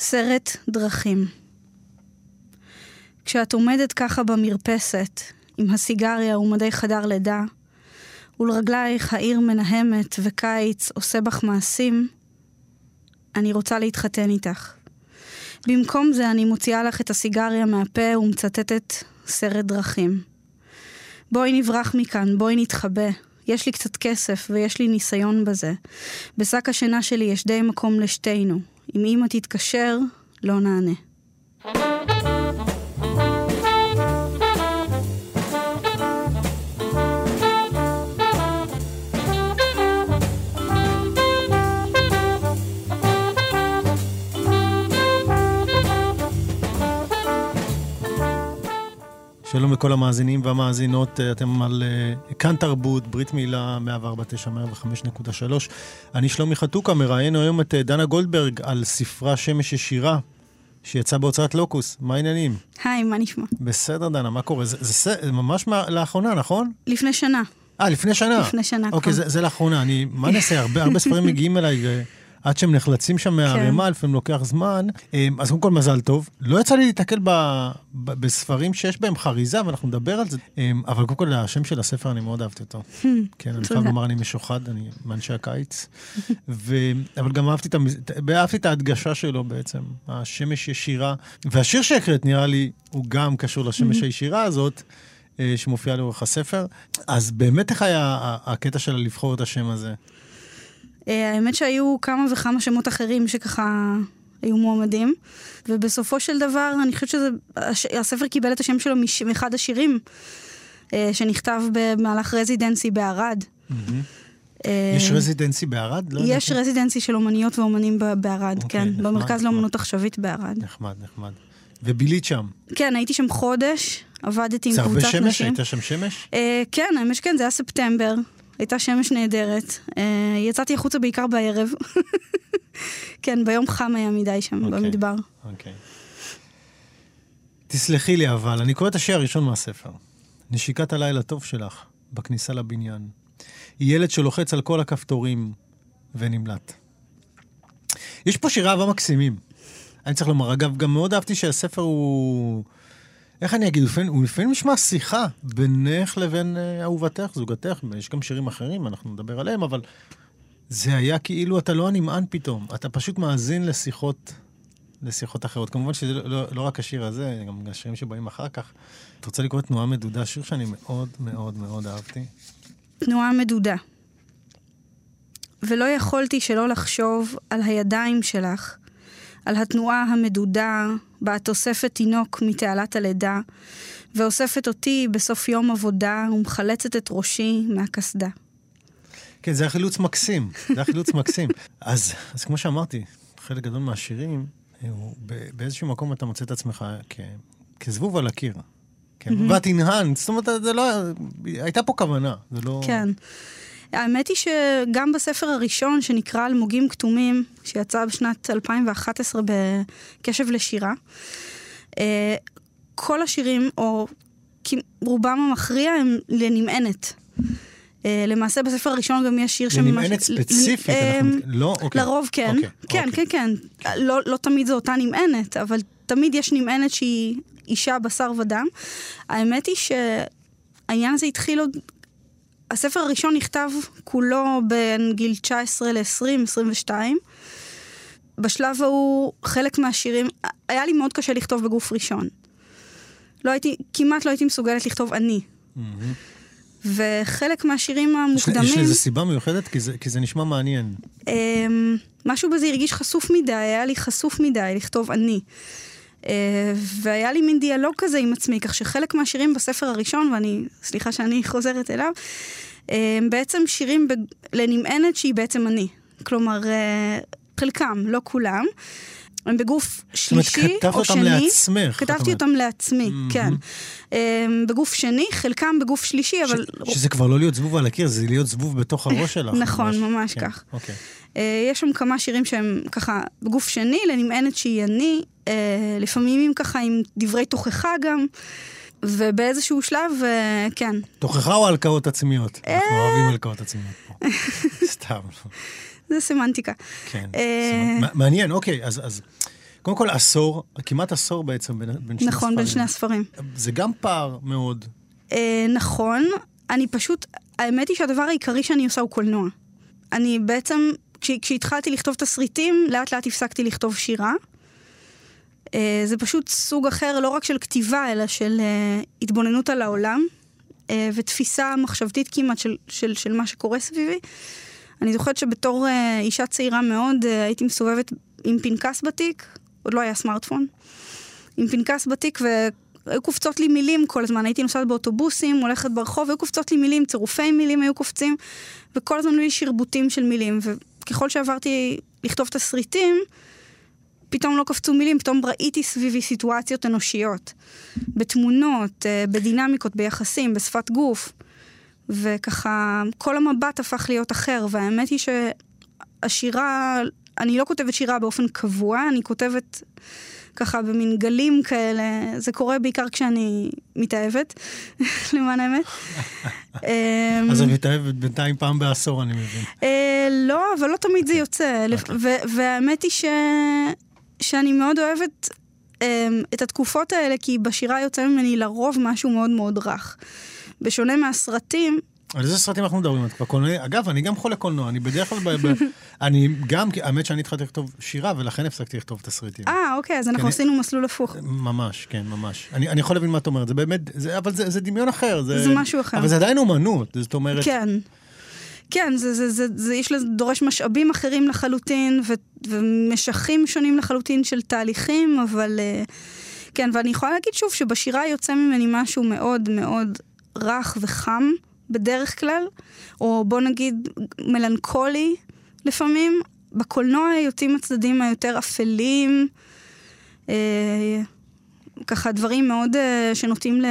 סרט דרכים. כשאת עומדת ככה במרפסת, עם הסיגריה ומדי חדר לידה, ולרגלייך העיר מנהמת וקיץ עושה בך מעשים, אני רוצה להתחתן איתך. במקום זה אני מוציאה לך את הסיגריה מהפה ומצטטת סרט דרכים. בואי נברח מכאן, בואי נתחבא. יש לי קצת כסף ויש לי ניסיון בזה. בשק השינה שלי יש די מקום לשתינו. אם אמא תתקשר, לא נענה. שלום לכל המאזינים והמאזינות, אתם על uh, כאן תרבות, ברית מילה 149, 105.3. אני שלומי חתוקה, מראיין היום את uh, דנה גולדברג על ספרה שמש ישירה, שיצא בהוצאת לוקוס. מה העניינים? היי, מה נשמע? בסדר, דנה, מה קורה? זה, זה, זה ממש מה, לאחרונה, נכון? לפני שנה. אה, לפני שנה? לפני שנה, אוקיי, זה, זה לאחרונה. אני, מה נעשה? הרבה, הרבה ספרים מגיעים אליי, ו... עד שהם נחלצים שם מהערימה, כן. לפעמים לוקח זמן. אמ, אז קודם כל מזל טוב. לא יצא לי להתקל ב, ב, בספרים שיש בהם חריזה, ואנחנו נדבר על זה. אמ, אבל קודם כל, השם של הספר, אני מאוד אהבתי אותו. כן, אני חייב לומר, אני משוחד, אני מאנשי הקיץ. ו... אבל גם אהבתי את, המז... אהבתי את ההדגשה שלו בעצם, השמש ישירה. והשיר שהקראת, נראה לי, הוא גם קשור לשמש. הישירה הזאת. אה, שמופיעה לאורך הספר. אז באמת איך היה הקטע שלה לבחור את השם הזה? אה, האמת שהיו כמה וכמה שמות אחרים שככה היו מועמדים, ובסופו של דבר אני חושבת שהספר קיבל את השם שלו מאחד השירים אה, שנכתב במהלך residency בערד. אה, יש residency בערד? לא יש residency של אומניות ואומנים בערד, אוקיי, כן, במרכז לאומנות עכשווית בערד. נחמד, נחמד. ובילית שם. כן, הייתי שם חודש, עבדתי עם קבוצת נשים. זה הרבה שמש? הייתה שם שמש? כן, האמת שכן, זה היה ספטמבר. הייתה שמש נהדרת. Uh, יצאתי החוצה בעיקר בערב. כן, ביום חם היה מדי שם, okay. אוקיי, במדבר. אוקיי. Okay. תסלחי לי אבל, אני קורא את השיר הראשון מהספר. נשיקת הלילה טוב שלך, בכניסה לבניין. היא ילד שלוחץ על כל הכפתורים ונמלט. יש פה שירי אהבה מקסימים. אני צריך לומר, אגב, גם מאוד אהבתי שהספר הוא... איך אני אגיד, הוא לפעמים נשמע שיחה בינך לבין אה, אהובתך, זוגתך, יש גם שירים אחרים, אנחנו נדבר עליהם, אבל זה היה כאילו אתה לא הנמען פתאום, אתה פשוט מאזין לשיחות, לשיחות אחרות. כמובן שזה לא, לא רק השיר הזה, גם השירים שבאים אחר כך. אתה רוצה לקרוא את תנועה מדודה, שיר שאני מאוד מאוד מאוד אהבתי. תנועה מדודה. ולא יכולתי שלא לחשוב על הידיים שלך, על התנועה המדודה בה את אוספת תינוק מתעלת הלידה, ואוספת אותי בסוף יום עבודה ומחלצת את ראשי מהקסדה. כן, זה היה חילוץ מקסים, זה היה חילוץ מקסים. אז, אז כמו שאמרתי, חלק גדול מהשירים, הוא, באיזשהו מקום אתה מוצא את עצמך כ, כזבוב על הקיר. כן, mm-hmm. ותנהן, זאת אומרת, זה לא, הייתה פה כוונה, זה לא... כן. האמת היא שגם בספר הראשון, שנקרא אלמוגים כתומים, שיצא בשנת 2011 בקשב לשירה, אה, כל השירים, או רובם המכריע, הם לנמענת. אה, למעשה בספר הראשון גם יש שיר שם... לנמענת ספציפית? אה, לא? אוקיי. לרוב כן. אוקיי, כן, אוקיי. כן, כן. לא, לא תמיד זו אותה נמענת, אבל תמיד יש נמענת שהיא אישה בשר ודם. האמת היא שהעניין הזה התחיל עוד הספר הראשון נכתב כולו בין גיל 19 ל-20, 22. בשלב ההוא, חלק מהשירים, היה לי מאוד קשה לכתוב בגוף ראשון. לא הייתי, כמעט לא הייתי מסוגלת לכתוב אני. וחלק מהשירים המוקדמים... יש לזה סיבה מיוחדת? כי זה, כי זה נשמע מעניין. אמ, משהו בזה הרגיש חשוף מדי, היה לי חשוף מדי לכתוב אני. אה, והיה לי מין דיאלוג כזה עם עצמי, כך שחלק מהשירים בספר הראשון, ואני, סליחה שאני חוזרת אליו, אה, הם בעצם שירים לנמענת שהיא בעצם אני. כלומר, אה, חלקם, לא כולם. הם בגוף שלישי או שני. זאת אומרת, כתבת אותם לעצמך. כתבתי אותם לעצמי. כן. בגוף שני, חלקם בגוף שלישי, אבל... שזה כבר לא להיות זבוב על הקיר, זה להיות זבוב בתוך הראש שלך. נכון, ממש כן, כך. אוקיי. יש שם כמה שירים שהם ככה בגוף שני, לנמענת שהיא אני, אה, לפעמים ככה עם דברי תוכחה גם. ובאיזשהו שלב, אה, כן. תוכחה או הלקאות עצמיות? אנחנו אה. אוהבים הלקאות עצמיות פה. סתם. זה סמנטיקה. כן, מעניין, אוקיי, אז... קודם כל עשור, כמעט עשור בעצם בין, בין שני נכון, הספרים. בין שני הספרים. זה גם פער מאוד. אה, נכון, אני פשוט, האמת היא שהדבר העיקרי שאני עושה הוא קולנוע. אני בעצם, כש, כשהתחלתי לכתוב תסריטים, לאט לאט הפסקתי לכתוב שירה. אה, זה פשוט סוג אחר, לא רק של כתיבה, אלא של אה, התבוננות על העולם, אה, ותפיסה מחשבתית כמעט של, של, של מה שקורה סביבי. אני זוכרת שבתור אה, אישה צעירה מאוד, אה, הייתי מסתובבת עם פנקס בתיק, עוד לא היה סמארטפון, עם פנקס בתיק והיו קופצות לי מילים כל הזמן, הייתי נוסעת באוטובוסים, הולכת ברחוב, היו קופצות לי מילים, צירופי מילים היו קופצים, וכל הזמן היו לי שרבוטים של מילים, וככל שעברתי לכתוב תסריטים, פתאום לא קפצו מילים, פתאום ראיתי סביבי סיטואציות אנושיות, בתמונות, אה, בדינמיקות, ביחסים, בשפת גוף, וככה כל המבט הפך להיות אחר, והאמת היא שהשירה, אני לא כותבת שירה באופן קבוע, אני כותבת ככה במין גלים כאלה, זה קורה בעיקר כשאני מתאהבת, למען האמת. אמ, אז אני מתאהבת בינתיים פעם בעשור, אני מבין. אה, לא, אבל לא תמיד זה יוצא. לפ- ו- והאמת היא. שאני מאוד אוהבת אמ, את התקופות האלה, כי בשירה יוצא ממני לרוב משהו מאוד מאוד רך. בשונה מהסרטים, על איזה סרטים אנחנו מדברים? את כבר קולנועי? אגב, אני גם חולה קולנוע, אני בדרך כלל, ב- ב- אני גם, האמת שאני התחלתי לכתוב שירה, ולכן הפסקתי לכתוב תסריטים. אה, אוקיי, אז אנחנו אני- עשינו מסלול הפוך. ממש, כן, ממש. אני, אני יכול להבין מה את אומרת, זה באמת, זה, אבל זה, זה דמיון אחר. זה, זה משהו אחר. אבל זה עדיין אומנות, זאת אומרת... כן. כן, זה, זה, זה, זה, יש לזה, דורש משאבים אחרים לחלוטין, ו, ומשכים שונים לחלוטין של תהליכים, אבל... אה, כן, ואני יכולה להגיד שוב שבשירה יוצא ממני משהו מאוד מאוד רך וחם, בדרך כלל, או בוא נגיד מלנכולי לפעמים. בקולנוע יוצאים הצדדים היותר אפלים, אה, ככה דברים מאוד אה, שנוטים ל...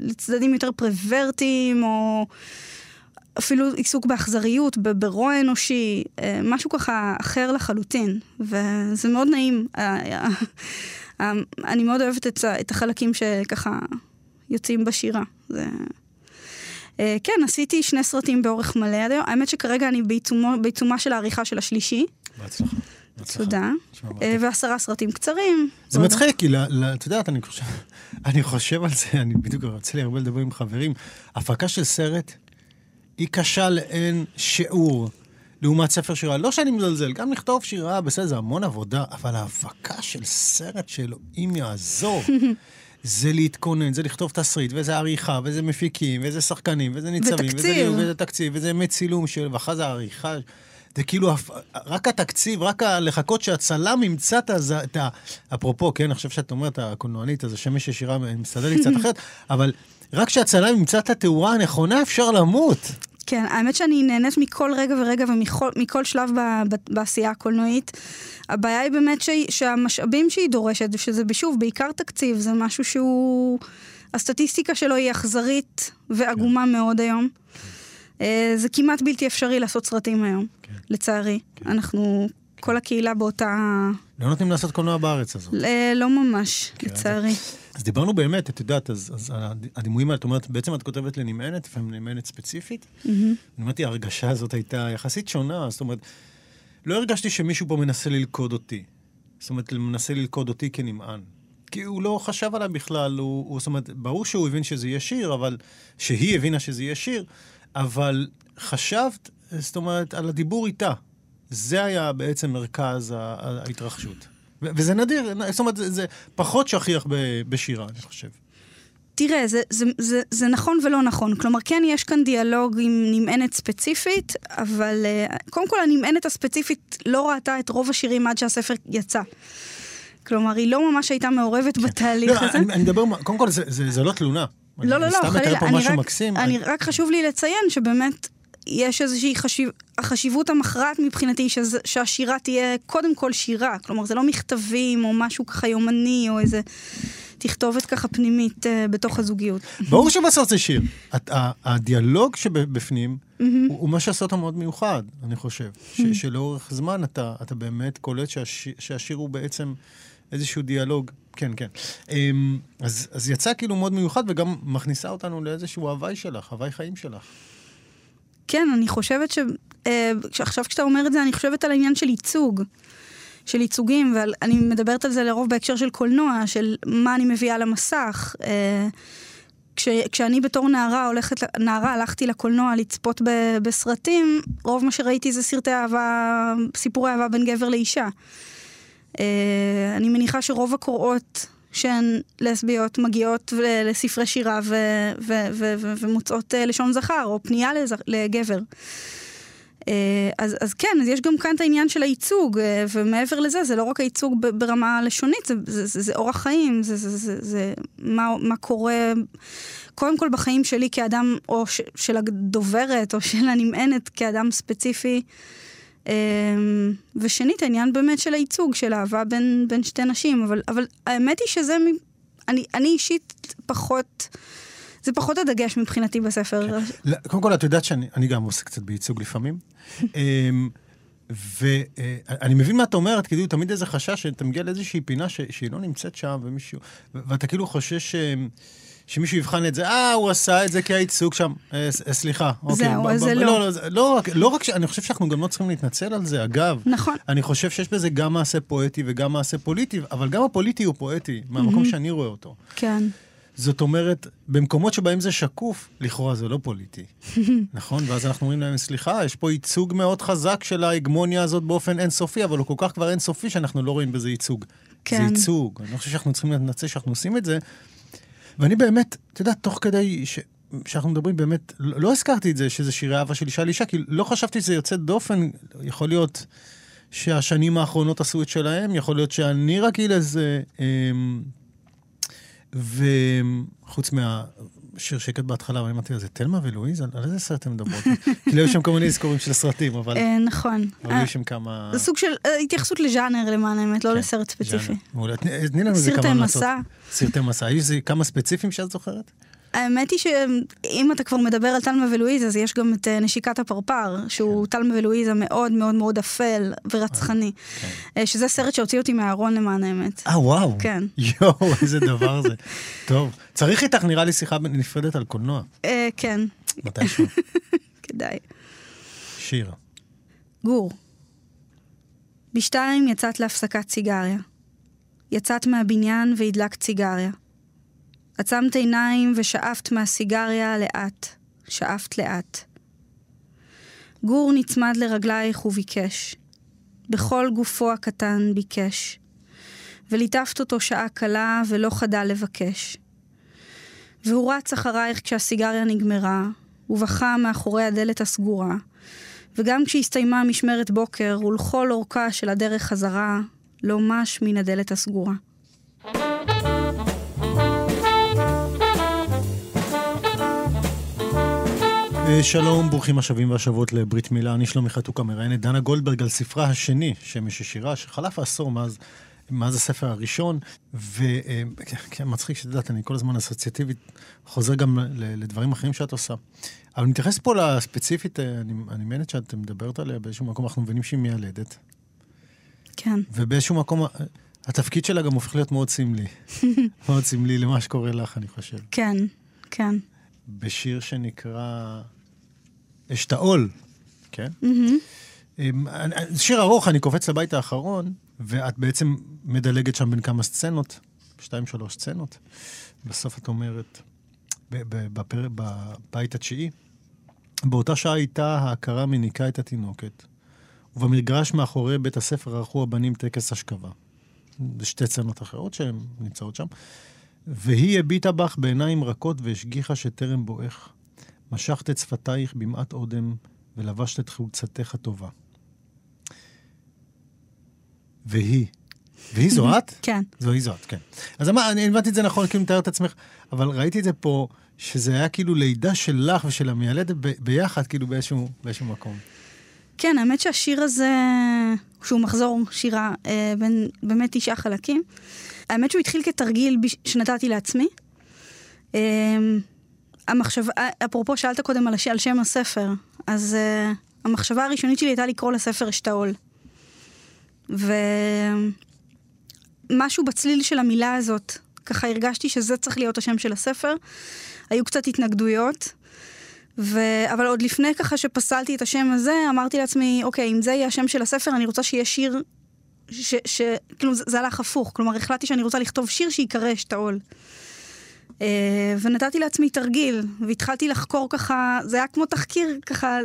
לצדדים יותר פרוורטיים, או אפילו עיסוק באכזריות, ברוע אנושי, אה, משהו ככה אחר לחלוטין, וזה מאוד נעים. אה, אה, אה, אני מאוד אוהבת את את החלקים שככה יוצאים בשירה. זה... אה, כן, עשיתי שני סרטים באורך מלא עד היום. האמת שכרגע אני בעיצומו, בעיצומה של העריכה של השלישי. בהצלחה. תודה. מרתק. ועשרה סרטים קצרים. זה מצחיק, כי את יודעת, אני חושב, אני חושב על זה, אני בדיוק רוצה לי הרבה לדבר עם חברים. הפקה של סרט היא קשה לאין שיעור לעומת ספר שירה. לא שאני מזלזל, גם לכתוב שירה, בסדר, זה המון עבודה, אבל ההפקה של סרט שאלוהים יעזור. זה להתכונן, זה לכתוב תסריט, וזה עריכה, וזה מפיקים, וזה שחקנים, וזה ניצבים, וזה, ותקציב. וזה תקציב, וזה ימי צילום של, ואחרי זה עריכה. זה כאילו, רק התקציב, רק לחכות שהצלם ימצא את ה... אפרופו, כן, עכשיו שאת אומרת, הקולנוענית, אז השמש ישירה מסתדר לי קצת אחרת, אבל רק שהצלם ימצא את התאורה הנכונה, אפשר למות. כן, האמת שאני נהנית מכל רגע ורגע ומכל שלב ב, ב, בעשייה הקולנועית. הבעיה היא באמת ש, שהמשאבים שהיא דורשת, שזה שוב, בעיקר תקציב, זה משהו שהוא... הסטטיסטיקה שלו היא אכזרית ועגומה כן. מאוד היום. אה, זה כמעט בלתי אפשרי לעשות סרטים היום, כן. לצערי. אנחנו, כל הקהילה באותה... לא נותנים לעשות קולנוע בארץ הזאת. אה, לא ממש, כן, לצערי. אז דיברנו באמת, את יודעת, אז, אז הדימויים האלה, את אומרת, בעצם את כותבת לנמענת, לפעמים לנמענת ספציפית. מהמם. אני אומרת, ההרגשה הזאת הייתה יחסית שונה, זאת אומרת, לא הרגשתי שמישהו פה מנסה ללכוד אותי. זאת אומרת, מנסה ללכוד אותי כנמען. כי הוא לא חשב עליי בכלל, הוא, הוא, זאת אומרת, ברור שהוא הבין שזה יהיה שיר, אבל... שהיא הבינה שזה יהיה שיר, אבל חשבת, זאת אומרת, על הדיבור איתה. זה היה בעצם מרכז ההתרחשות. וזה נדיר, זאת אומרת, זה, זה פחות שכיח בשירה, אני חושב. תראה, זה, זה, זה, זה נכון ולא נכון. כלומר, כן יש כאן דיאלוג עם נמענת ספציפית, אבל uh, קודם כל הנמענת הספציפית לא ראתה את רוב השירים עד שהספר יצא. כלומר, היא לא ממש הייתה מעורבת בתהליך לא, הזה. אני, אני מדבר, קודם כל, זה, זה, זה לא תלונה. לא, אני לא, לא, סתם מתאר חלילה. פה אני משהו רק, מקסים. אני, רק חשוב לי לציין שבאמת יש איזושהי חשיב... החשיבות המכרעת מבחינתי שזה, שהשירה תהיה קודם כל שירה. כלומר, זה לא מכתבים או משהו ככה יומני או איזה תכתובת ככה פנימית uh, בתוך הזוגיות. ברור שבסוף זה שיר. הת- ה- הדיאלוג שבפנים הוא הוא מה שעשה אותו מאוד מיוחד, אני חושב. ש- שלאורך זמן אתה אתה באמת קולט שהשיר- שהשיר הוא בעצם איזשהו דיאלוג. כן, כן. אמ, אז אז יצא כאילו מאוד מיוחד, וגם מכניסה אותנו לאיזשהו הוואי שלך, הוואי חיים שלך. כן, אני חושבת ש... אה, עכשיו כשאתה אומר את זה, אני חושבת על העניין של ייצוג. של ייצוגים, ואני מדברת על זה לרוב בהקשר של קולנוע, של מה אני מביאה למסך. אה, כש, כשאני בתור נערה הולכת, נערה הלכתי לקולנוע לצפות ב, בסרטים, רוב מה שראיתי זה סרטי אהבה, סיפורי אהבה בין גבר לאישה. אה, אני מניחה שרוב הקוראות שהן לסביות מגיעות לספרי שירה ו, ו, ו, ו, ומוצאות אה, לשון זכר, או פנייה לגבר. אה, אז, אז כן, אז יש גם כאן את העניין של הייצוג, אה, ומעבר לזה, זה לא רק הייצוג ברמה לשונית, זה, זה, זה, זה אורח חיים, זה, זה, זה, זה מה, מה קורה, קודם כל בחיים שלי כאדם, או ש, של הדוברת, או של הנמענת כאדם ספציפי. אה, ושנית, העניין באמת של הייצוג, של אהבה בין, בין שתי נשים, אבל, אבל האמת היא שזה, אני, אני אישית פחות... זה פחות הדגש מבחינתי בספר. כן. קודם כל, את יודעת שאני גם עושה קצת בייצוג לפעמים. אמ, ואני מבין מה את אומרת, כאילו תמיד איזה חשש שאתה מגיע לאיזושהי פינה ש, שהיא לא נמצאת שם, ומישהו... ואתה כאילו חושש ש, שמישהו יבחן את זה, אה, הוא עשה את זה כי הייצוג שם. אה, סליחה. אוקיי, זהו, אז זה לא. לא, לא, לא, רק, לא רק ש... אני חושב שאנחנו גם לא צריכים להתנצל על זה, אגב. נכון. אני חושב שיש בזה גם מעשה פואטי וגם מעשה פוליטי, אבל גם הפוליטי הוא פואטי, מהמקום mm-hmm. שאני רואה אותו. כן. זאת אומרת, במקומות שבהם זה שקוף, לכאורה זה לא פוליטי, נכון? ואז אנחנו אומרים להם, סליחה, יש פה ייצוג מאוד חזק של ההגמוניה הזאת באופן אינסופי, אבל הוא כל כך כבר אינסופי שאנחנו לא רואים בזה ייצוג. כן. זה ייצוג. אני לא חושב שאנחנו צריכים לנצל שאנחנו עושים את זה. ואני באמת, אתה יודע, תוך כדי ש... שאנחנו מדברים באמת, לא, לא הזכרתי את זה שזה שירי אהבה של אישה לאישה, כי לא חשבתי שזה יוצא דופן, יכול להיות שהשנים האחרונות עשו את שלהם, יכול להיות שאני רגיל לזה. אה, וחוץ מהשיר שקט בהתחלה, אני אמרתי, זה תלמה ולואיז? על איזה סרט אתם מדברות? כאילו, היו שם כל מיני אזכורים של הסרטים, אבל... אה, נכון. אבל היו שם כמה... זה סוג של אה, התייחסות לז'אנר, למען האמת, לא כן, לסרט ספציפי. מעולה. תני לנו איזה כמה המלצות. סרטי מסע. סרטי מסע. היו כמה ספציפיים שאת זוכרת? האמת היא שאם אתה כבר מדבר על תלמה ולואיזה, אז יש גם את אה, נשיקת הפרפר, שהוא כן. תלמה ולואיזה מאוד מאוד מאוד אפל ורצחני. כן. שזה סרט שהוציא אותי מהארון למען האמת. אה, וואו. כן. יואו, איזה דבר זה. טוב, צריך איתך נראה לי שיחה נפרדת על קולנוע. אה, כן. מתישהו. כדאי. שיר. גור. בשתיים יצאת להפסקת סיגריה. יצאת מהבניין והדלקת סיגריה. עצמת עיניים ושאפת מהסיגריה לאט, שאפת לאט. גור נצמד לרגלייך וביקש. בכל גופו הקטן ביקש. וליטפת אותו שעה קלה ולא חדל לבקש. והוא רץ אחרייך כשהסיגריה נגמרה, ובכה מאחורי הדלת הסגורה, וגם כשהסתיימה משמרת בוקר, ולכל אורכה של הדרך חזרה, לא מש מן הדלת הסגורה. שלום, ברוכים השבים והשבות לברית מילה. אני שלומי חתוקה מראיינת דנה גולדברג על ספרה השני, שמש השירה, שחלף העשור מאז, מאז הספר הראשון, וכן, מצחיק שאת יודעת, אני כל הזמן אסוציאטיבית חוזר גם לדברים אחרים שאת עושה. אבל אני מתייחס פה לספציפית, אה, אני, אני מנת שאת מדברת עליה באיזשהו מקום, אנחנו מבינים שהיא מיילדת. כן. ובאיזשהו מקום, התפקיד שלה גם הופך להיות מאוד סמלי. מאוד סמלי למה שקורה לך, אני חושב. כן, כן. בשיר שנקרא אשתאול, כן? Mm-hmm. שיר ארוך, אני קופץ לבית האחרון, ואת בעצם מדלגת שם בין כמה סצנות, שתיים, שלוש סצנות. בסוף את אומרת, בפר... בבית התשיעי, באותה שעה איתה ההכרה מניקה את התינוקת, ובמגרש מאחורי בית הספר ערכו הבנים טקס אשכבה. זה שתי סצנות אחרות שהן נמצאות שם. והיא הביטה בך בעיניים רכות והשגיחה שטרם בואך. משכת את שפתייך במעט אודם ולבשת את חולצתך הטובה. והיא, והיא זו את? כן. זו היא זו את, כן. אז אמר, אני הבנתי את זה נכון, כאילו מתאר את עצמך, אבל ראיתי את זה פה, שזה היה כאילו לידה שלך ושל המיילדת ביחד, כאילו באיזשהו, באיזשהו מקום. כן, האמת שהשיר הזה, שהוא מחזור שירה אה, בין באמת תשעה חלקים, האמת שהוא התחיל כתרגיל שנתתי לעצמי. אה, המחשבה, אפרופו שאלת קודם על, שם הספר, אז uh, המחשבה הראשונית שלי הייתה לקרוא לספר אשתאול. ומשהו בצליל של המילה הזאת, ככה הרגשתי שזה צריך להיות השם של הספר. היו קצת התנגדויות, ו... אבל עוד לפני ככה שפסלתי את השם הזה, אמרתי לעצמי, אוקיי, אם זה יהיה השם של הספר, אני רוצה שיהיה שיר שכאילו זה, זה הלך הפוך, כלומר החלטתי שאני רוצה לכתוב שיר שיקרא אשתאול. אה, ונתתי לעצמי תרגיל, והתחלתי לחקור ככה, זה היה כמו תחקיר, ככה,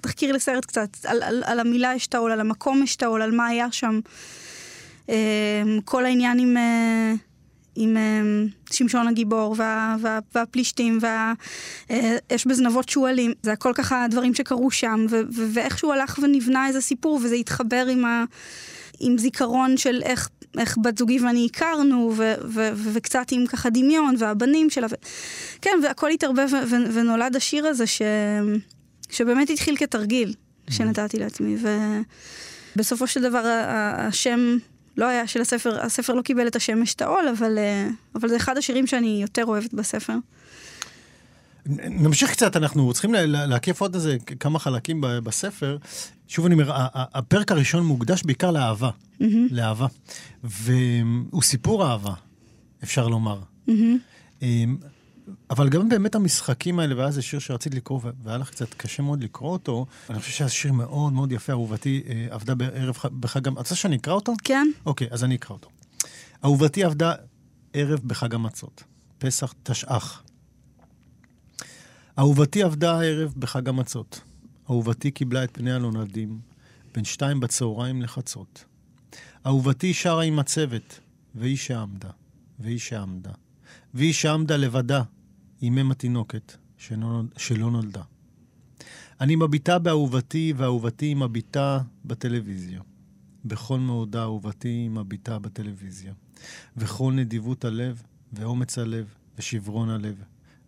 תחקיר לסרט קצת, על, על, על המילה אשתאול, על המקום אשתאול, על מה היה שם. אה, כל העניין עם, אה, עם שמשון הגיבור וה, וה, והפלישתים, והאש בזנבות שועלים, זה הכל ככה דברים שקרו שם, ו, ו, ואיכשהו הלך ונבנה איזה סיפור, וזה התחבר עם, ה, עם זיכרון של איך איך בת זוגי ואני הכרנו, ו- ו- ו- וקצת עם ככה דמיון, והבנים שלה, ו- כן, והכל התערבב ו- ונולד השיר הזה, ש- שבאמת התחיל כתרגיל שנתתי לעצמי, ובסופו של דבר השם לא היה של הספר, הספר לא קיבל את השם אשתאול, אבל, אבל זה אחד השירים שאני יותר אוהבת בספר. נמשיך קצת, אנחנו צריכים להקיף עוד איזה כמה חלקים בספר. שוב אני אומר, הפרק הראשון מוקדש בעיקר לאהבה. Mm-hmm. לאהבה. והוא סיפור אהבה, אפשר לומר. Mm-hmm. אבל גם באמת המשחקים האלה, והיה איזה שיר שרצית לקרוא, והיה לך קצת קשה מאוד לקרוא אותו, אני חושב שהיה שיר מאוד מאוד יפה, אהובתי אה, עבדה בערב בחג... את רוצה שאני אקרא אותו? כן. אוקיי, אז אני אקרא אותו. אהובתי עבדה ערב בחג המצות, פסח תשע"ח. אהובתי עבדה הערב בחג המצות. אהובתי קיבלה את פני הנולדים, בין שתיים בצהריים לחצות. אהובתי שרה עם הצוות, והיא שעמדה, והיא שעמדה, והיא שעמדה לבדה, עם אם התינוקת, שלא, שלא נולדה. אני מביטה באהובתי, ואהובתי מביטה בטלוויזיה. בכל מאודה אהובתי מביטה בטלוויזיה. וכל נדיבות הלב, ואומץ הלב, ושברון הלב,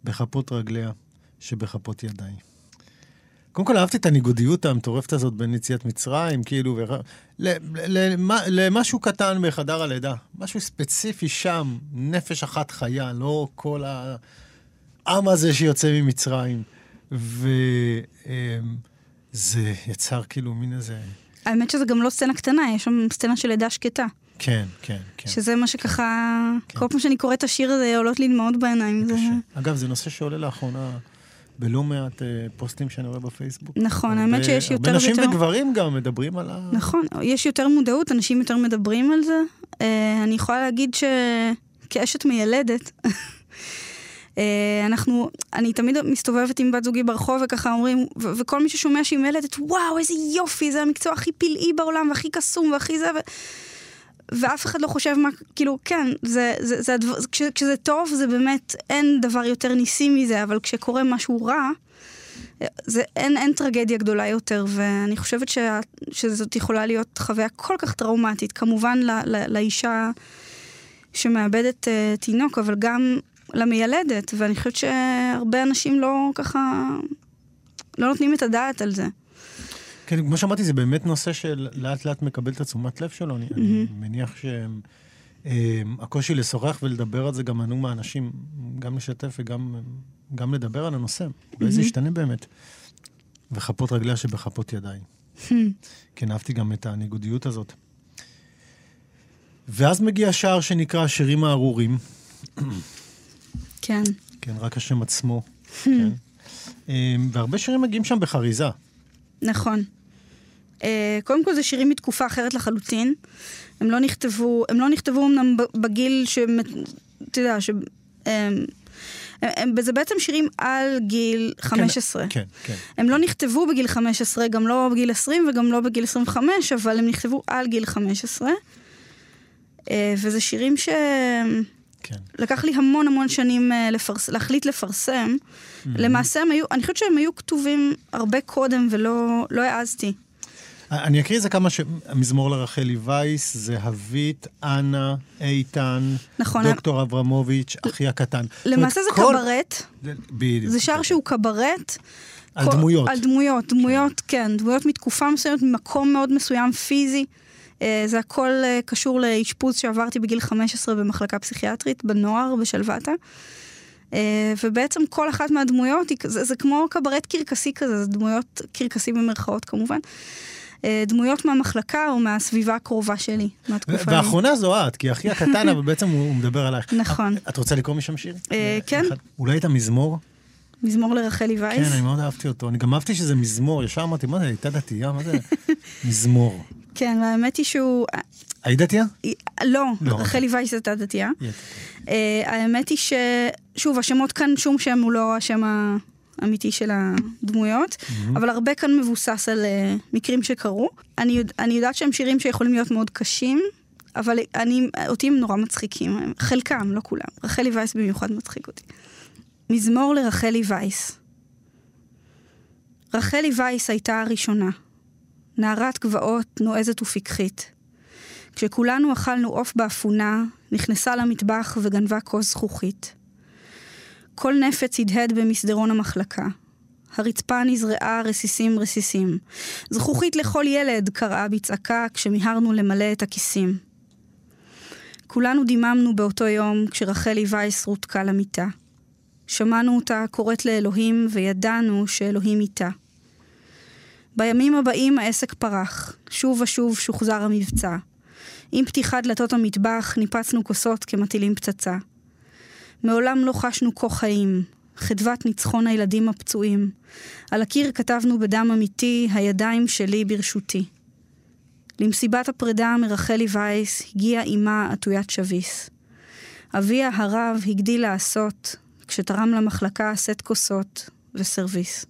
בכפות רגליה, שבכפות ידיי. קודם כל אהבתי את הניגודיות המטורפת הזאת בין יציאת מצרים, כאילו, למשהו קטן בחדר הלידה. משהו ספציפי שם, נפש אחת חיה, לא כל העם הזה שיוצא ממצרים. וזה יצר כאילו מין איזה... האמת שזה גם לא סצנה קטנה, יש שם סצנה של לידה שקטה. כן, כן, כן. שזה מה שככה, כן. כל פעם שאני קוראת את השיר הזה, עולות לי דמעות בעיניים. זה... אגב, זה נושא שעולה לאחרונה בלא מעט uh, פוסטים שאני רואה בפייסבוק. נכון, הרבה, האמת שיש יותר ויותר... הרבה נשים וגברים גם מדברים על ה... נכון, יש יותר מודעות, אנשים יותר מדברים על זה. Uh, אני יכולה להגיד שכאשת מיילדת, uh, אנחנו, אני תמיד מסתובבת עם בת זוגי ברחוב וככה אומרים, ו- וכל מי ששומע שהיא מיילדת, וואו, איזה יופי, זה המקצוע הכי פלאי בעולם, והכי קסום, והכי זה, ו... ואף אחד לא חושב מה, כאילו, כן, זה, זה, זה הדבר, כש, כשזה טוב, זה באמת, אין דבר יותר ניסי מזה, אבל כשקורה משהו רע, זה, אין, אין טרגדיה גדולה יותר, ואני חושבת ש, שזאת יכולה להיות חוויה כל כך טראומטית, כמובן ל, ל, לאישה שמאבדת uh, תינוק, אבל גם למיילדת, ואני חושבת שהרבה אנשים לא ככה, לא נותנים את הדעת על זה. כן, כמו שאמרתי, זה באמת נושא שלאט לאט מקבל את התשומת לב שלו. אני. אני מניח שהקושי אמ, לשוחח ולדבר על זה גם מנעו מהאנשים, גם לשתף וגם גם לדבר על הנושא. Mm-hmm. וזה ישתנה באמת. וכפות רגליה שבכפות ידיי. כן, אהבתי גם את הניגודיות הזאת. ואז מגיע שער שנקרא השירים הארורים. כן. כן, רק השם עצמו. כן. אמ, והרבה שירים מגיעים שם בחריזה. נכון. Uh, קודם כל זה שירים מתקופה אחרת לחלוטין. הם לא נכתבו, הם לא נכתבו אמנם בגיל ש... אתה יודע, ש... זה בעצם שירים על גיל 15. כן, כן. הם לא נכתבו בגיל 15, גם לא בגיל 20 וגם לא בגיל 25, אבל הם נכתבו על גיל 15. Uh, אה, וזה שירים ש... כן. לקח לי המון המון שנים uh, לפרס... להחליט לפרסם. Mm-hmm. למעשה הם היו, אני חושבת שהם היו כתובים הרבה קודם ולא לא העזתי. אני אקריא איזה כמה ש... מזמור לרחלי וייס, זהבית, אנה, איתן, נכון, דוקטור אברמוביץ', אחי הקטן. למעשה זה כל... קברט. בדיוק. זה שער שהוא קברט. על כל... דמויות. על דמויות, דמויות, כן. כן, דמויות מתקופה מסוימת, ממקום מאוד מסוים פיזי. אה, זה הכל אה, קשור לאשפוז שעברתי בגיל 15 במחלקה פסיכיאטרית, בנוער, בשלוותה. אה, ובעצם כל אחת מהדמויות, זה, זה כמו קברט קרקסי כזה, זה דמויות קרקסי במרכאות כמובן. אה, דמויות מהמחלקה או מהסביבה הקרובה שלי, מהתקופה. והאחרונה זו את, כי אחי הקטן, אבל בעצם הוא מדבר עלייך. נכון. את רוצה לקרוא משם שיר? אה, כן. אולי את המזמור? מזמור לרחלי וייס? כן, אני מאוד אהבתי אותו. אני גם אהבתי שזה מזמור, ישר אמרתי, מה זה, הייתה דתייה, מה זה? מזמור. כן, והאמת היא שהוא... היית דתייה? לא, לא, רחלי וייס הייתה דתייה. אה, האמת היא ש... שוב, השמות כאן, שום שם הוא לא השם האמיתי של הדמויות, אבל הרבה כאן מבוסס על אה, מקרים שקרו. אני, יודע- אני יודעת שהם שירים שיכולים להיות מאוד קשים, אבל אני, אותי הם נורא מצחיקים. חלקם, לא כולם. רחלי וייס במיוחד מצחיק אותי. מזמור לרחלי וייס. רחלי וייס הייתה הראשונה. נערת גבעות, נועזת ופיקחית. כשכולנו אכלנו עוף באפונה, נכנסה למטבח וגנבה כוס זכוכית. כל נפץ הדהד במסדרון המחלקה. הרצפה נזרעה רסיסים רסיסים. זכוכית לכל ילד, קראה בצעקה כשמיהרנו למלא את הכיסים. כולנו דיממנו באותו יום כשרחלי וייס רותקה למיטה. שמענו אותה קוראת לאלוהים וידענו שאלוהים איתה. בימים הבאים העסק פרח, שוב ושוב שוחזר המבצע. עם פתיחת דלתות המטבח ניפצנו כוסות כמטילים פצצה. מעולם לא חשנו כה חיים, חדוות ניצחון הילדים הפצועים. על הקיר כתבנו בדם אמיתי, הידיים שלי ברשותי. למסיבת הפרידה מרחלי וייס הגיעה אמה עטוית שביס. אביה הרב הגדיל לעשות, כשתרם למחלקה סט כוסות וסרוויס.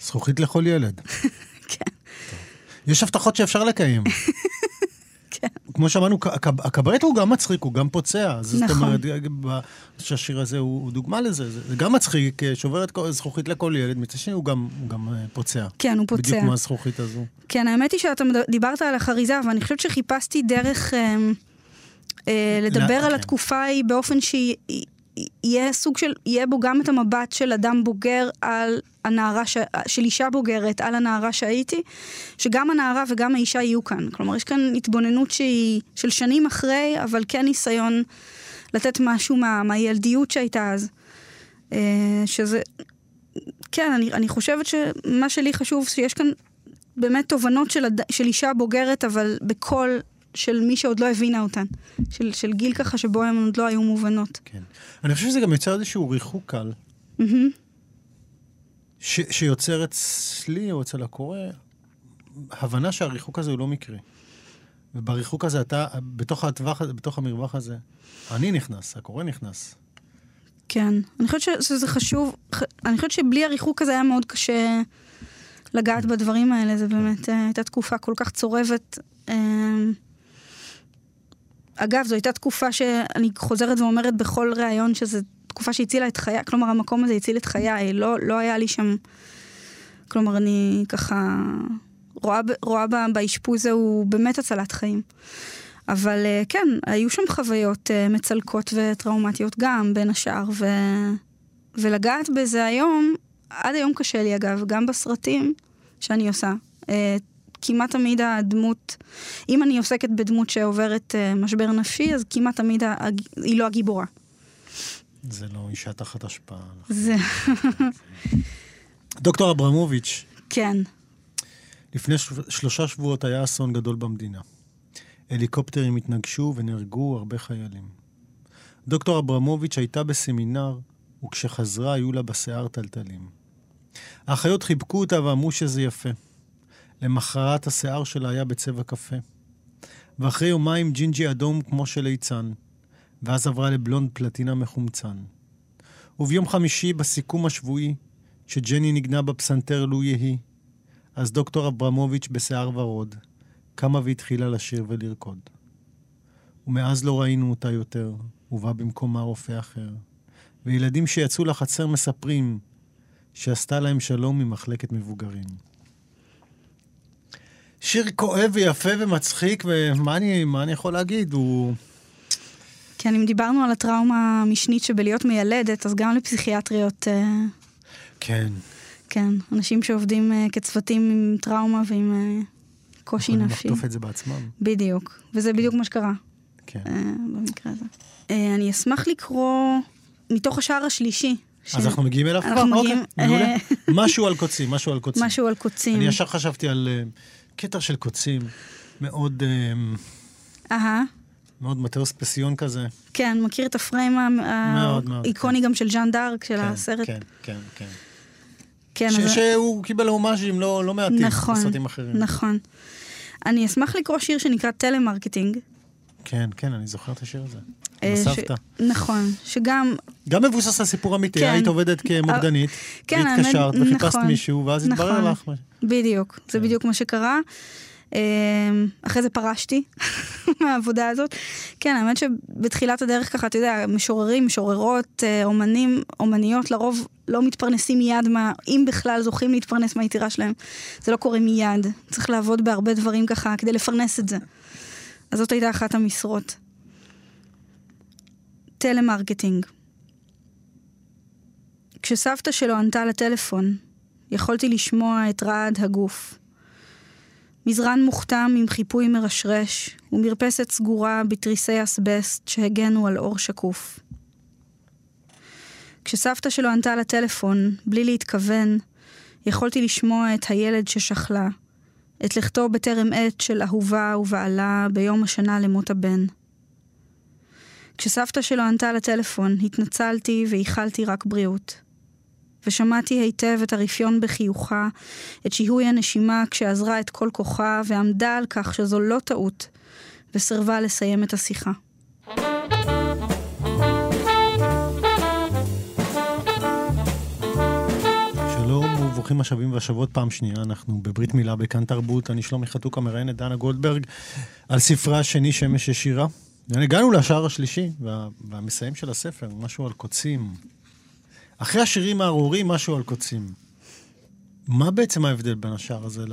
זכוכית לכל ילד. כן. יש הבטחות שאפשר לקיים. כמו שאמרנו, הק- הקברט הוא גם מצחיק, הוא גם פוצע. אז זאת נכון. אומרת, ב- שהשיר הזה הוא הוא דוגמה לזה. זה גם מצחיק, אה, שובר את זכוכית לכל ילד, מצד שני הוא גם הוא גם, אה, פוצע. כן, הוא פוצע. בדיוק כמו הזכוכית הזו. כן, האמת היא שאתה דיברת על החריזה, ואני חושבת שחיפשתי דרך אה, אה, לדבר לא, על כן. התקופה ההיא באופן שיהיה סוג של, יהיה בו גם את המבט של אדם בוגר על הנערה, ש, של אישה בוגרת על הנערה שהייתי, שגם הנערה וגם האישה יהיו כאן. כלומר, יש כאן התבוננות שהיא של שנים אחרי, אבל כן ניסיון לתת משהו מה, מהילדיות שהייתה אז. אה, שזה, כן, אני, אני חושבת שמה שלי חשוב, שיש כאן באמת תובנות של. של אישה בוגרת, אבל בקול של מי שעוד לא הבינה אותן. של, של גיל ככה שבו הן עוד לא היו מובנות. כן. אני חושב שזה גם יוצר איזשהו ריחוק קל, מהמם. ש- שיוצר אצלי או אצל הקורא הבנה שהריחוק הזה הוא לא מקרי. ובריחוק הזה אתה, בתוך הטווח הזה, בתוך המרווח הזה, אני נכנס, הקורא נכנס. כן. אני חושבת שזה חשוב, ח- אני חושבת שבלי הריחוק הזה היה מאוד קשה לגעת בדברים האלה. זה באמת אה, הייתה תקופה כל כך צורבת. אה, אגב, זו הייתה תקופה שאני חוזרת ואומרת בכל ראיון שזו תקופה שהצילה את חיי, כלומר המקום הזה הציל את חיי, לא, לא היה לי שם, כלומר אני ככה רואה, רואה באשפוז ההוא באמת הצלת חיים. אבל אה, כן, היו שם חוויות אה, מצלקות וטראומטיות גם, בין השאר, ו... ולגעת בזה היום, עד היום קשה לי אגב, גם בסרטים שאני עושה. כמעט תמיד הדמות, אם אני עוסקת בדמות שעוברת אה, משבר נפשי, אז כמעט תמיד הג... היא לא הגיבורה. זה לא אישה תחת השפעה. זה, דוקטור אברמוביץ', כן, לפני ש- שלושה שבועות היה אסון גדול במדינה. הליקופטרים התנגשו ונהרגו הרבה חיילים. דוקטור אברמוביץ' הייתה בסמינר, וכשחזרה היו לה בשיער טלטלים. האחיות חיבקו אותה ואמרו שזה יפה. למחרת השיער שלה היה בצבע קפה. ואחרי יומיים ג'ינג'י אדום כמו של ליצן, ואז עברה לבלונד פלטינה מחומצן. וביום חמישי, בסיכום השבועי, שג'ני נגנה בפסנתר לו יהי, אז דוקטור אברמוביץ' בשיער ורוד, קמה והתחילה לשיר ולרקוד. ומאז לא ראינו אותה יותר, ובא במקומה רופא אחר. וילדים שיצאו לחצר מספרים שעשתה להם שלום ממחלקת מבוגרים. שיר כואב ויפה ומצחיק, ומה אני, מה אני יכול להגיד? הוא... כן, אם דיברנו על הטראומה המשנית שבלהיות מיילדת, אז גם לפסיכיאטריות, אה, כן. כן, אנשים שעובדים אה, כצוותים עם טראומה ועם אה, קושי יכולים נפשי. לחטוף את זה בעצמם. בדיוק, וזה בדיוק מה שקרה כן. אה, במקרה הזה. אה, אני אשמח לקרוא מתוך השער השלישי. ש- אז אנחנו מגיעים אליו כבר? אנחנו מגיעים, אוקיי, מעולה. משהו על קוצים, משהו על קוצים. משהו על קוצים. אני ישר חשבתי על אה, קטע של קוצים, מאוד, אה, אהה, מאוד מטאוס פסיון כזה. כן, מכיר את הפריים האיקוני גם של ז'אן דארק, של כן, הסרט. כן, כן, כן. כן, ש- אז- שהוא קיבל הומאז'ים לא לא מעטים נכון, בסרטים אחרים. נכון. אני אשמח לקרוא שיר שנקרא טלמרקטינג. כן, כן, אני זוכר את השיר הזה. אה, ש- בסבתא. נכון, שגם, גם מבוסס על סיפור אמיתי, כן. היית עובדת כמוקדנית, כן, האמת, והתקשרת וחיפשת נכון. מישהו, ואז התברר נכון. לך. בדיוק, זה כן. בדיוק מה שקרה. אה, אחרי זה פרשתי מהעבודה הזאת. כן, האמת שבתחילת הדרך ככה, אתה יודע, משוררים, משוררות, אה, אומנים, אומניות, לרוב לא מתפרנסים מיד מה, אם בכלל זוכים להתפרנס מהיצירה שלהם. זה לא קורה מיד, צריך לעבוד בהרבה דברים ככה כדי לפרנס את זה. אז זאת הייתה אחת המשרות. טלמרקטינג. כשסבתא שלו ענתה לטלפון, יכולתי לשמוע את רעד הגוף. מזרן מוכתם עם חיפוי מרשרש, ומרפסת סגורה בתריסי אסבסט שהגנו על אור שקוף. כשסבתא שלו ענתה לטלפון, בלי להתכוון, יכולתי לשמוע את הילד ששכלה, את לכתו בטרם עת של אהובה ובעלה ביום השנה למות הבן. כשסבתא שלו ענתה לטלפון, התנצלתי ואיחלתי רק בריאות. ושמעתי היטב את הרפיון בחיוכה, את שיהוי הנשימה כשעזרה את כל כוחה, ועמדה על כך שזו לא טעות, וסירבה לסיים את השיחה. שלום וברוכים השבים והשבות פעם שנייה, אנחנו בברית מילה בכאן תרבות, אני שלומי חתוקה מראיין את דנה גולדברג על ספרה השני שמש ישירה. הגענו לשער השלישי וה, והמסיים של הספר, משהו על קוצים. אחרי השירים הארורים, משהו על קוצים. מה בעצם ההבדל בין השער הזה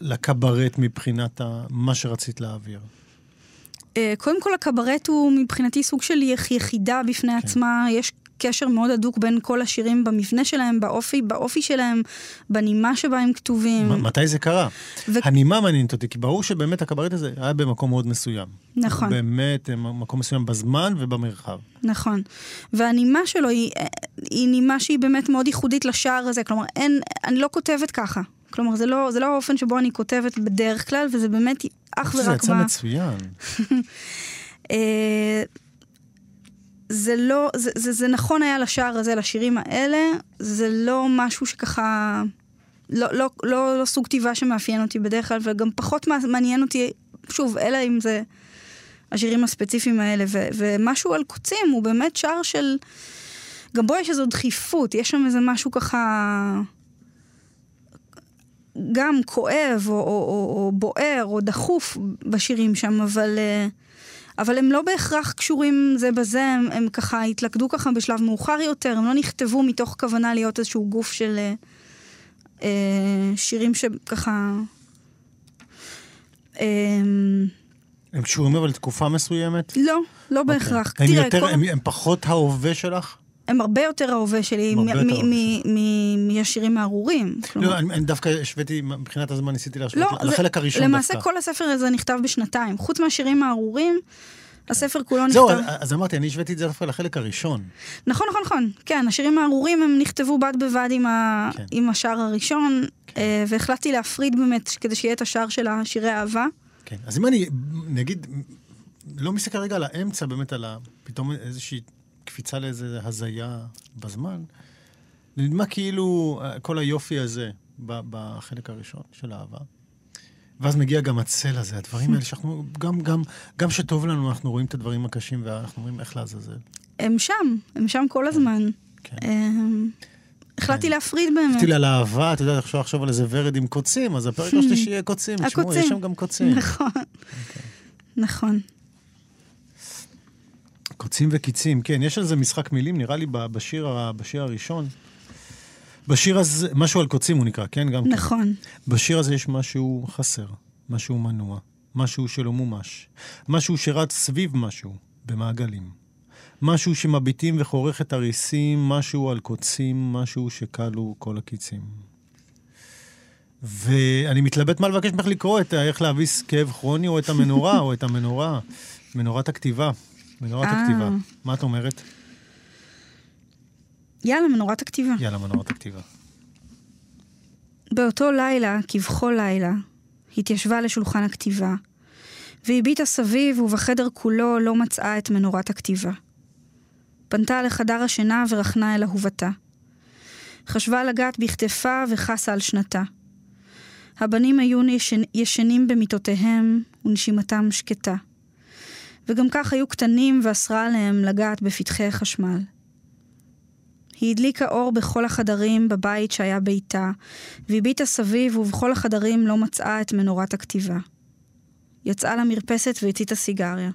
לקברט מבחינת מה שרצית להעביר? אה, קודם כל, הקברט הוא מבחינתי סוג של יח- יחידה בפני כן. עצמה. יש קשר מאוד הדוק בין כל השירים במבנה שלהם, באופי, באופי שלהם, בנימה שבה הם כתובים. מתי זה קרה? ו- הנימה מעניינת אותי, כי ברור שבאמת הקברט הזה היה במקום מאוד מסוים. נכון. באמת, אה, מקום מסוים בזמן ובמרחב. נכון. והנימה שלו היא, היא נימה שהיא באמת מאוד ייחודית לשער הזה. כלומר, אין, אני לא כותבת ככה. כלומר, זה לא, זה לא האופן שבו אני כותבת בדרך כלל, וזה באמת אך זה ורק ב... יצא מצוין. זה לא, זה, זה, זה נכון היה לשער הזה, לשירים האלה, זה לא משהו שככה, לא, לא, לא, לא סוג כתיבה שמאפיין אותי בדרך כלל, וגם פחות מע- מעניין אותי, שוב, אלא אם זה השירים הספציפיים האלה, ו, ומשהו על קוצים הוא באמת שער של, גם בו יש איזו דחיפות, יש שם איזה משהו ככה... גם כואב, או, או, או, או בוער, או דחוף בשירים שם, אבל, אה, אבל הם לא בהכרח קשורים זה בזה, הם, הם ככה התלכדו ככה בשלב מאוחר יותר, הם לא נכתבו מתוך כוונה להיות איזשהו גוף של אה, אה, שירים שככה... אה, הם קשורים אבל לתקופה מסוימת? לא, לא בהכרח. הם, תראה, יותר, כל- הם, הם פחות ההווה שלך? הם הרבה יותר ההווה שלי מהשירים הארורים. לא, אני, דווקא השוויתי, מבחינת הזמן ניסיתי להשוות לא, לחלק הראשון למעשה דווקא. כל הספר הזה נכתב בשנתיים. חוץ מהשירים הארורים, הספר כולו זהו, נכתב... אז, אז אמרתי, אני השוויתי את זה דווקא לחלק הראשון. נכון, נכון, נכון. כן, השירים הארורים הם נכתבו בד בבד עם, ה... כן. עם השער הראשון, כן. אה, והחלטתי להפריד באמת, כדי שיהיה את השער של השירי האהבה. כן. אז אם אני, נגיד, לא מסתכל רגע על האמצע, באמת על ה... פתאום איזושהי קפיצה לאיזו הזיה בזמן, נדמה כאילו אה, כל היופי הזה בחלק הראשון של האהבה. ואז מגיע גם הצל הזה, הדברים האלה שאנחנו, גם, גם, גם שטוב לנו, אנחנו רואים את הדברים הקשים ואנחנו אומרים איך לעזאזל. הם שם, הם שם כל הזמן. כן. אה, החלטתי כן. להפריד באמת. לי על אהבה, אתה יודע, עכשיו לחשוב על איזה ורד עם קוצים, אז הפרק השלישי יהיה קוצים. תשמעו, הקוצים. יש שם גם קוצים. נכון, נכון. קוצים וקיצים, כן, יש על זה משחק מילים, נראה לי בשיר, בשיר הראשון. בשיר הזה, משהו על קוצים הוא נקרא, כן? גם כן. נכון. בשיר הזה יש משהו חסר, משהו מנוע, משהו שלא מומש, משהו שרץ סביב משהו, במעגלים. משהו שמביטים וחורך את הריסים, משהו על קוצים, משהו שכלו כל הקיצים. ואני מתלבט מה לבקש ממך לקרוא, את איך להביס כאב כרוני, או את המנורה, או את המנורה, מנורת הכתיבה. מנורת אה. הכתיבה. מה את אומרת? יאללה, מנורת הכתיבה. יאללה, מנורת הכתיבה. באותו לילה, כבכל לילה, התיישבה לשולחן הכתיבה, והביטה סביב ובחדר כולו לא מצאה את מנורת הכתיבה. פנתה לחדר השינה ורחנה אל אהובתה. חשבה לגעת בכתפה וחסה על שנתה. הבנים היו ישנ... ישנים במיטותיהם ונשימתם שקטה. וגם כך היו קטנים ואסרה עליהם לגעת בפתחי חשמל. היא הדליקה אור בכל החדרים בבית שהיה ביתה, והביטה סביב ובכל החדרים לא מצאה את מנורת הכתיבה. יצאה למרפסת והציתה סיגריה.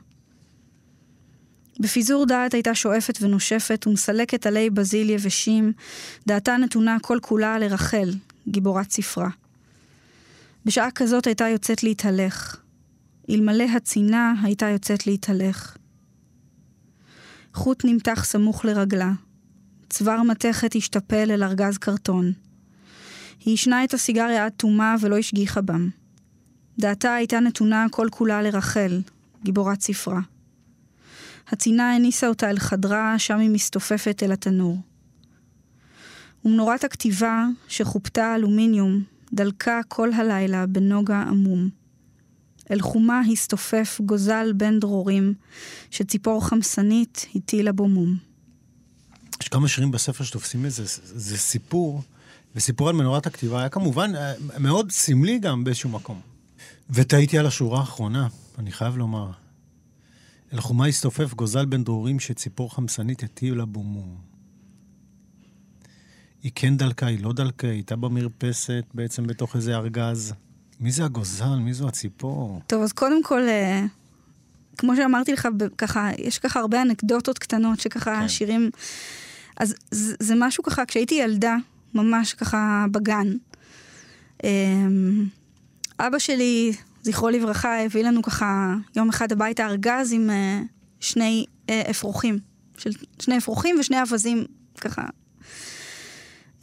בפיזור דעת הייתה שואפת ונושפת ומסלקת עלי בזיל יבשים, דעתה נתונה כל כולה לרחל, גיבורת ספרה. בשעה כזאת הייתה יוצאת להתהלך. אלמלא הצינה הייתה יוצאת להתהלך. חוט נמתח סמוך לרגלה. צוואר מתכת השתפל אל ארגז קרטון. היא עישנה את הסיגריה עד תומה ולא השגיחה בם. דעתה הייתה נתונה כל כולה לרחל, גיבורת ספרה. הצינה הניסה אותה אל חדרה, שם היא מסתופפת אל התנור. ומנורת הכתיבה, שחופתה אלומיניום, דלקה כל הלילה בנוגה עמום. אל חומה הסתופף גוזל בין דרורים, שציפור חמסנית הטילה בו מום. יש כמה שירים בספר שתופסים את זה, זה סיפור, וסיפור על מנורת הכתיבה היה כמובן אה, מאוד סמלי גם באיזשהו מקום. וטעיתי על השורה האחרונה, אני חייב לומר. אל חומה הסתופף גוזל בין דרורים שציפור חמסנית הטילה בו מום. היא כן דלקה, היא לא דלקה, היא הייתה במרפסת בעצם בתוך איזה ארגז. מי זה הגוזל? מי זו הציפור? טוב, אז קודם כל, אה, כמו שאמרתי לך, ככה, יש ככה הרבה אנקדוטות קטנות שככה כן. שירים... אז זה, זה משהו ככה, כשהייתי ילדה, ממש ככה בגן, אמ, אבא שלי, זכרו לברכה, הביא לנו ככה יום אחד הביתה ארגז עם אה, שני אה, אפרוחים. של שני אפרוחים ושני אווזים, ככה.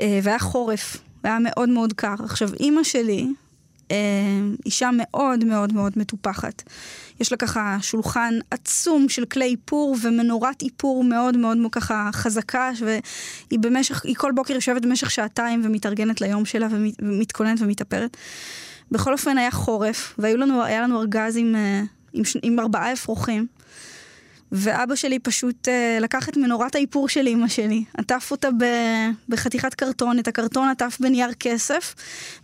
והיה חורף, והיה מאוד מאוד קר. עכשיו, אימא שלי, אישה מאוד מאוד מאוד מטופחת. יש לה ככה שולחן עצום של כלי איפור ומנורת איפור מאוד מאוד ככה חזקה, והיא במשך, היא כל בוקר יושבת במשך שעתיים ומתארגנת ליום שלה ומתכוננת ומתאפרת. בכל אופן היה חורף, והיה לנו, לנו ארגז עם, אה, עם, עם ארבעה אפרוחים. ואבא שלי פשוט uh, לקח את מנורת האיפור של אימא שלי, עטף אותה ב, בחתיכת קרטון, את הקרטון עטף בנייר כסף,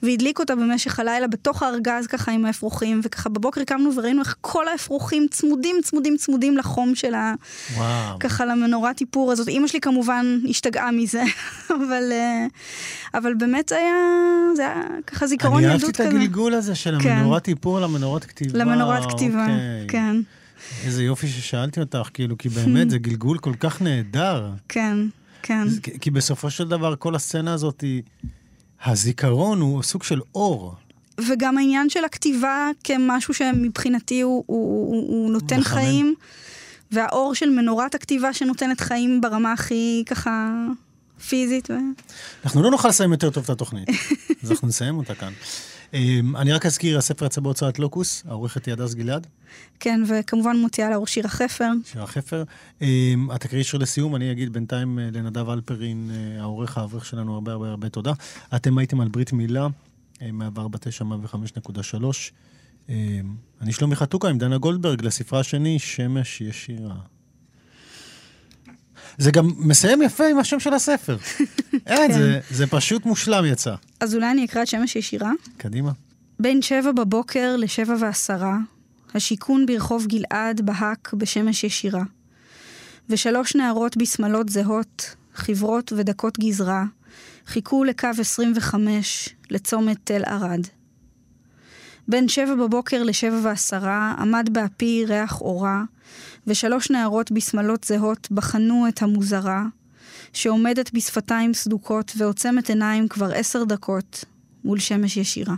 והדליק אותה במשך הלילה בתוך הארגז ככה עם האפרוחים, וככה בבוקר קמנו וראינו איך כל האפרוחים צמודים, צמודים, צמודים לחום של ה... וואו. ככה למנורת איפור הזאת. אימא שלי כמובן השתגעה מזה, אבל, uh, אבל באמת היה, זה היה ככה זיכרון ילדות כזה. אני אהבתי את הגלגול הזה של כן. המנורת איפור למנורת כתיבה. למנורת כתיבה, אוקיי. כן. איזה יופי ששאלתי אותך, כאילו, כי באמת זה גלגול כל כך נהדר. כן, כן. כי, כי בסופו של דבר כל הסצנה הזאת היא... הזיכרון הוא סוג של אור. וגם העניין של הכתיבה כמשהו שמבחינתי הוא, הוא, הוא, הוא נותן מחמם. חיים, והאור של מנורת הכתיבה שנותנת חיים ברמה הכי ככה פיזית. ו... אנחנו לא נוכל לסיים יותר טוב את התוכנית, אז אנחנו נסיים אותה כאן. אמ, אני רק אזכיר, הספר יצא בהוצאת לוקוס, העורכת היא הדס גלעד. כן, וכמובן מוציאה לאור שירה חפר. שירה חפר. אמ, את תקראי שיר לסיום, אני אגיד בינתיים אה, לנדב אלפרין, אה, העורך האברך שלנו, הרבה הרבה הרבה תודה. אתם הייתם על ברית מילה, 104.9, 105.3. אני שלומי חתוקה עם דנה גולדברג, לספרה השני, שמש ישירה. זה גם מסיים יפה עם השם של הספר. אין, זה, כן. זה פשוט מושלם יצא. אז אולי אני אקרא את שמש ישירה? קדימה. בין שבע בבוקר לשבע ועשרה, השיכון ברחוב גלעד בהק בשמש ישירה. ושלוש נערות בשמלות זהות, חברות ודקות גזרה, חיכו לקו 25 לצומת תל ערד. בין שבע בבוקר לשבע ועשרה עמד באפי ריח אורה, ושלוש נערות בשמלות זהות בחנו את המוזרה, שעומדת בשפתיים סדוקות ועוצמת עיניים כבר עשר דקות מול שמש ישירה.